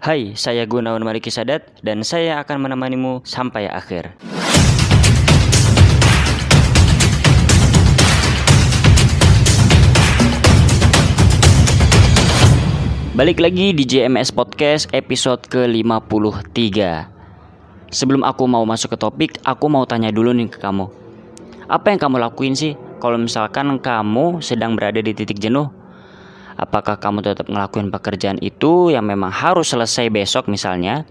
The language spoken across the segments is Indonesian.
Hai, saya Gunawan Mariki Sadat dan saya akan menemanimu sampai akhir. Balik lagi di JMS Podcast episode ke-53 Sebelum aku mau masuk ke topik, aku mau tanya dulu nih ke kamu. Apa yang kamu lakuin sih kalau misalkan kamu sedang berada di titik jenuh Apakah kamu tetap ngelakuin pekerjaan itu yang memang harus selesai besok misalnya?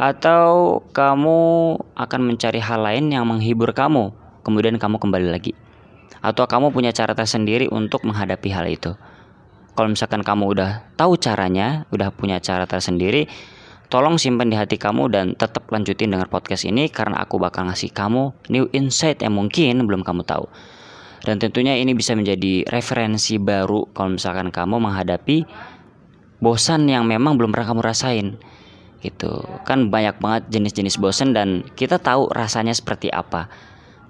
Atau kamu akan mencari hal lain yang menghibur kamu, kemudian kamu kembali lagi? Atau kamu punya cara tersendiri untuk menghadapi hal itu? Kalau misalkan kamu udah tahu caranya, udah punya cara tersendiri, tolong simpan di hati kamu dan tetap lanjutin dengar podcast ini karena aku bakal ngasih kamu new insight yang mungkin belum kamu tahu. Dan tentunya ini bisa menjadi referensi baru kalau misalkan kamu menghadapi bosan yang memang belum pernah kamu rasain. Gitu. Kan banyak banget jenis-jenis bosan dan kita tahu rasanya seperti apa.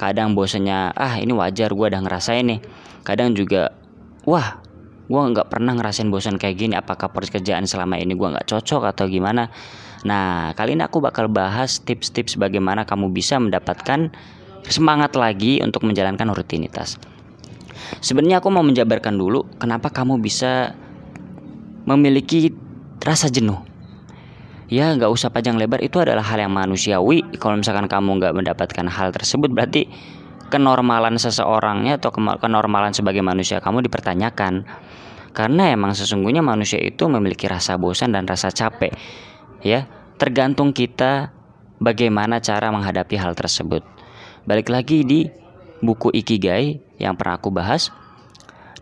Kadang bosannya, ah ini wajar gue udah ngerasain nih. Kadang juga, wah gue nggak pernah ngerasain bosan kayak gini. Apakah pekerjaan selama ini gue nggak cocok atau gimana? Nah, kali ini aku bakal bahas tips-tips bagaimana kamu bisa mendapatkan semangat lagi untuk menjalankan rutinitas. Sebenarnya aku mau menjabarkan dulu kenapa kamu bisa memiliki rasa jenuh. Ya nggak usah panjang lebar itu adalah hal yang manusiawi. Kalau misalkan kamu nggak mendapatkan hal tersebut berarti kenormalan seseorangnya atau kenormalan sebagai manusia kamu dipertanyakan. Karena emang sesungguhnya manusia itu memiliki rasa bosan dan rasa capek. Ya, tergantung kita bagaimana cara menghadapi hal tersebut. Balik lagi di buku Ikigai yang pernah aku bahas.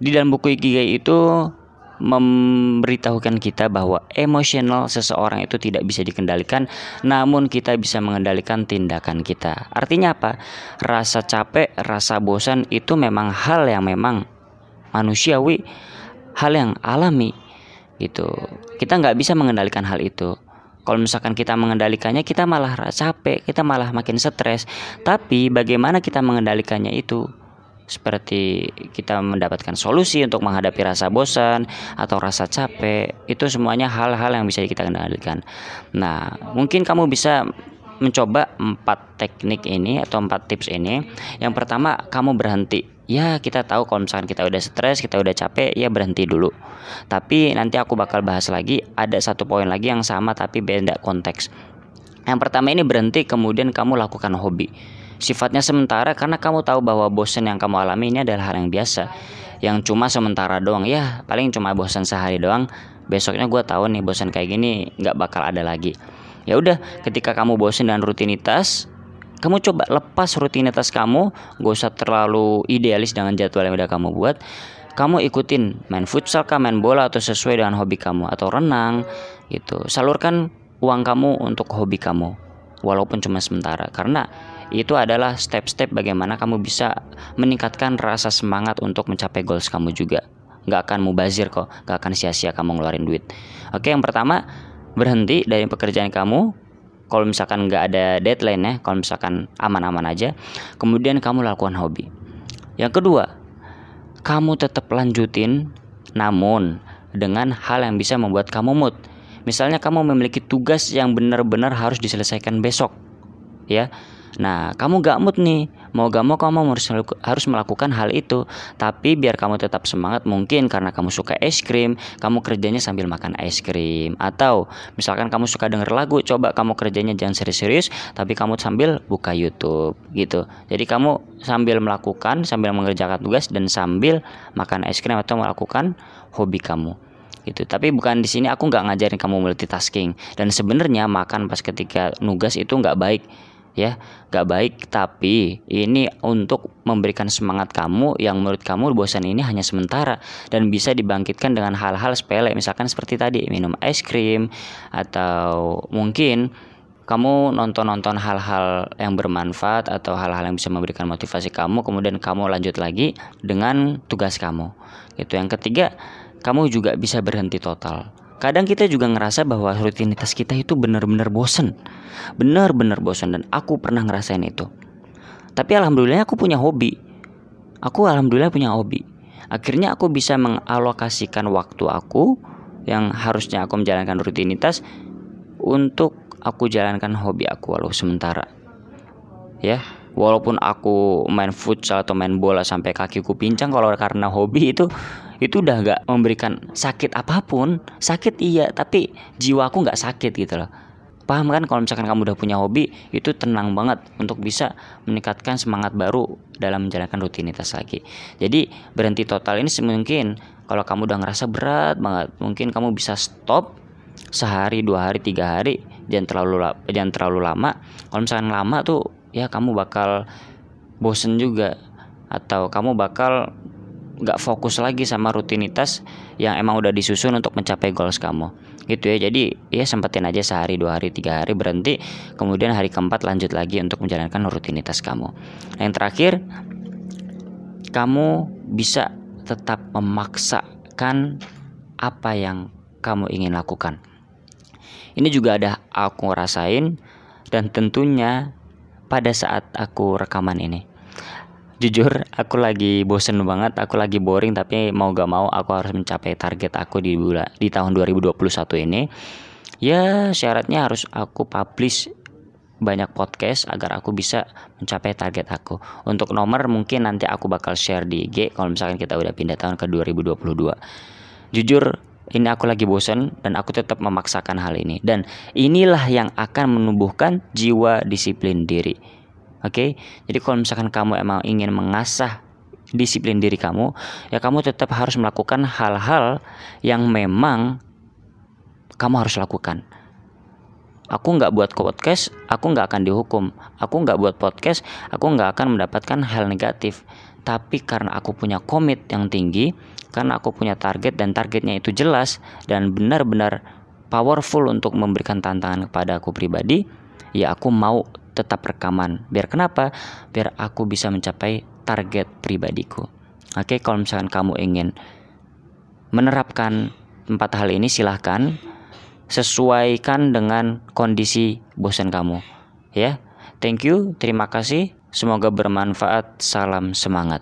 Di dalam buku Ikigai itu memberitahukan kita bahwa emosional seseorang itu tidak bisa dikendalikan, namun kita bisa mengendalikan tindakan kita. Artinya apa? Rasa capek, rasa bosan itu memang hal yang memang manusiawi, hal yang alami gitu. Kita nggak bisa mengendalikan hal itu. Kalau misalkan kita mengendalikannya, kita malah capek, kita malah makin stres. Tapi bagaimana kita mengendalikannya itu? Seperti kita mendapatkan solusi untuk menghadapi rasa bosan atau rasa capek, itu semuanya hal-hal yang bisa kita kendalikan. Nah, mungkin kamu bisa mencoba empat teknik ini atau empat tips ini. Yang pertama, kamu berhenti. Ya kita tahu kalau misalkan kita udah stres kita udah capek ya berhenti dulu. Tapi nanti aku bakal bahas lagi ada satu poin lagi yang sama tapi beda konteks. Yang pertama ini berhenti kemudian kamu lakukan hobi. Sifatnya sementara karena kamu tahu bahwa bosan yang kamu alami ini adalah hal yang biasa. Yang cuma sementara doang. Ya paling cuma bosan sehari doang. Besoknya gue tahu nih bosan kayak gini nggak bakal ada lagi ya udah ketika kamu bosan dan rutinitas kamu coba lepas rutinitas kamu. Gak usah terlalu idealis dengan jadwal yang udah kamu buat. Kamu ikutin main futsal kah main bola atau sesuai dengan hobi kamu atau renang gitu. Salurkan uang kamu untuk hobi kamu walaupun cuma sementara. Karena itu adalah step-step bagaimana kamu bisa meningkatkan rasa semangat untuk mencapai goals kamu juga. Nggak akan mubazir kok nggak akan sia-sia kamu ngeluarin duit. Oke yang pertama berhenti dari pekerjaan kamu. Kalau misalkan nggak ada deadline ya kalau misalkan aman-aman aja kemudian kamu lakukan hobi. Yang kedua kamu tetap lanjutin namun dengan hal yang bisa membuat kamu mood. Misalnya kamu memiliki tugas yang benar-benar harus diselesaikan besok ya. Nah, kamu gak mood nih, mau gak mau kamu harus melakukan hal itu. Tapi biar kamu tetap semangat, mungkin karena kamu suka es krim, kamu kerjanya sambil makan es krim. Atau misalkan kamu suka denger lagu, coba kamu kerjanya jangan serius-serius, tapi kamu sambil buka YouTube gitu. Jadi kamu sambil melakukan, sambil mengerjakan tugas dan sambil makan es krim atau melakukan hobi kamu gitu. Tapi bukan di sini aku nggak ngajarin kamu multitasking. Dan sebenarnya makan pas ketika nugas itu nggak baik ya. Gak baik tapi ini untuk memberikan semangat kamu yang menurut kamu bosan ini hanya sementara dan bisa dibangkitkan dengan hal-hal sepele. Misalkan seperti tadi minum es krim atau mungkin kamu nonton-nonton hal-hal yang bermanfaat atau hal-hal yang bisa memberikan motivasi kamu kemudian kamu lanjut lagi dengan tugas kamu. Itu yang ketiga kamu juga bisa berhenti total Kadang kita juga ngerasa bahwa rutinitas kita itu benar-benar bosen. Benar-benar bosen dan aku pernah ngerasain itu. Tapi alhamdulillah aku punya hobi. Aku alhamdulillah punya hobi. Akhirnya aku bisa mengalokasikan waktu aku Yang harusnya aku menjalankan rutinitas untuk aku jalankan hobi aku walau sementara. Ya, walaupun aku main futsal atau main bola sampai kakiku pincang kalau karena hobi itu itu udah gak memberikan sakit apa pun. Sakit iya tapi jiwaku nggak sakit gitu loh. Paham kan? Kalau misalkan kamu udah punya hobi itu tenang banget untuk bisa meningkatkan semangat baru dalam menjalankan rutinitas lagi. Jadi berhenti total ini semungkin kalau kamu udah ngerasa berat banget mungkin kamu bisa stop sehari dua hari tiga hari jangan terlalu jangan terlalu lama. Kalau misalkan lama tuh ya kamu bakal bosen juga atau kamu bakal nggak fokus lagi sama rutinitas yang emang udah disusun untuk mencapai goals kamu. Gitu ya jadi ya sempetin aja sehari dua hari tiga hari berhenti kemudian hari keempat lanjut lagi untuk menjalankan rutinitas kamu. Nah, yang terakhir kamu bisa tetap memaksakan apa yang kamu ingin lakukan. Ini juga ada aku rasain dan tentunya pada saat aku rekaman ini. Jujur aku lagi bosen banget aku lagi boring tapi mau gak mau aku harus mencapai target aku di bulan di tahun 2021 ini. Ya syaratnya harus aku publish banyak podcast agar aku bisa mencapai target aku. Untuk nomor mungkin nanti aku bakal share di IG kalau misalkan kita udah pindah tahun ke 2022 jujur ini aku lagi bosen dan aku tetap memaksakan hal ini dan inilah yang akan menumbuhkan jiwa disiplin diri Oke, jadi kalau misalkan kamu emang ingin mengasah disiplin diri kamu, ya kamu tetap harus melakukan hal-hal yang memang kamu harus lakukan. Aku nggak buat podcast, aku nggak akan dihukum. Aku nggak buat podcast, aku nggak akan mendapatkan hal negatif. Tapi karena aku punya komit yang tinggi, karena aku punya target dan targetnya itu jelas dan benar-benar powerful untuk memberikan tantangan kepada aku pribadi, ya aku mau tetap rekaman. Biar kenapa? Biar aku bisa mencapai target pribadiku. Oke, kalau misalkan kamu ingin menerapkan empat hal ini silahkan sesuaikan dengan kondisi bosan kamu. Ya, thank you, terima kasih. Semoga bermanfaat. Salam semangat.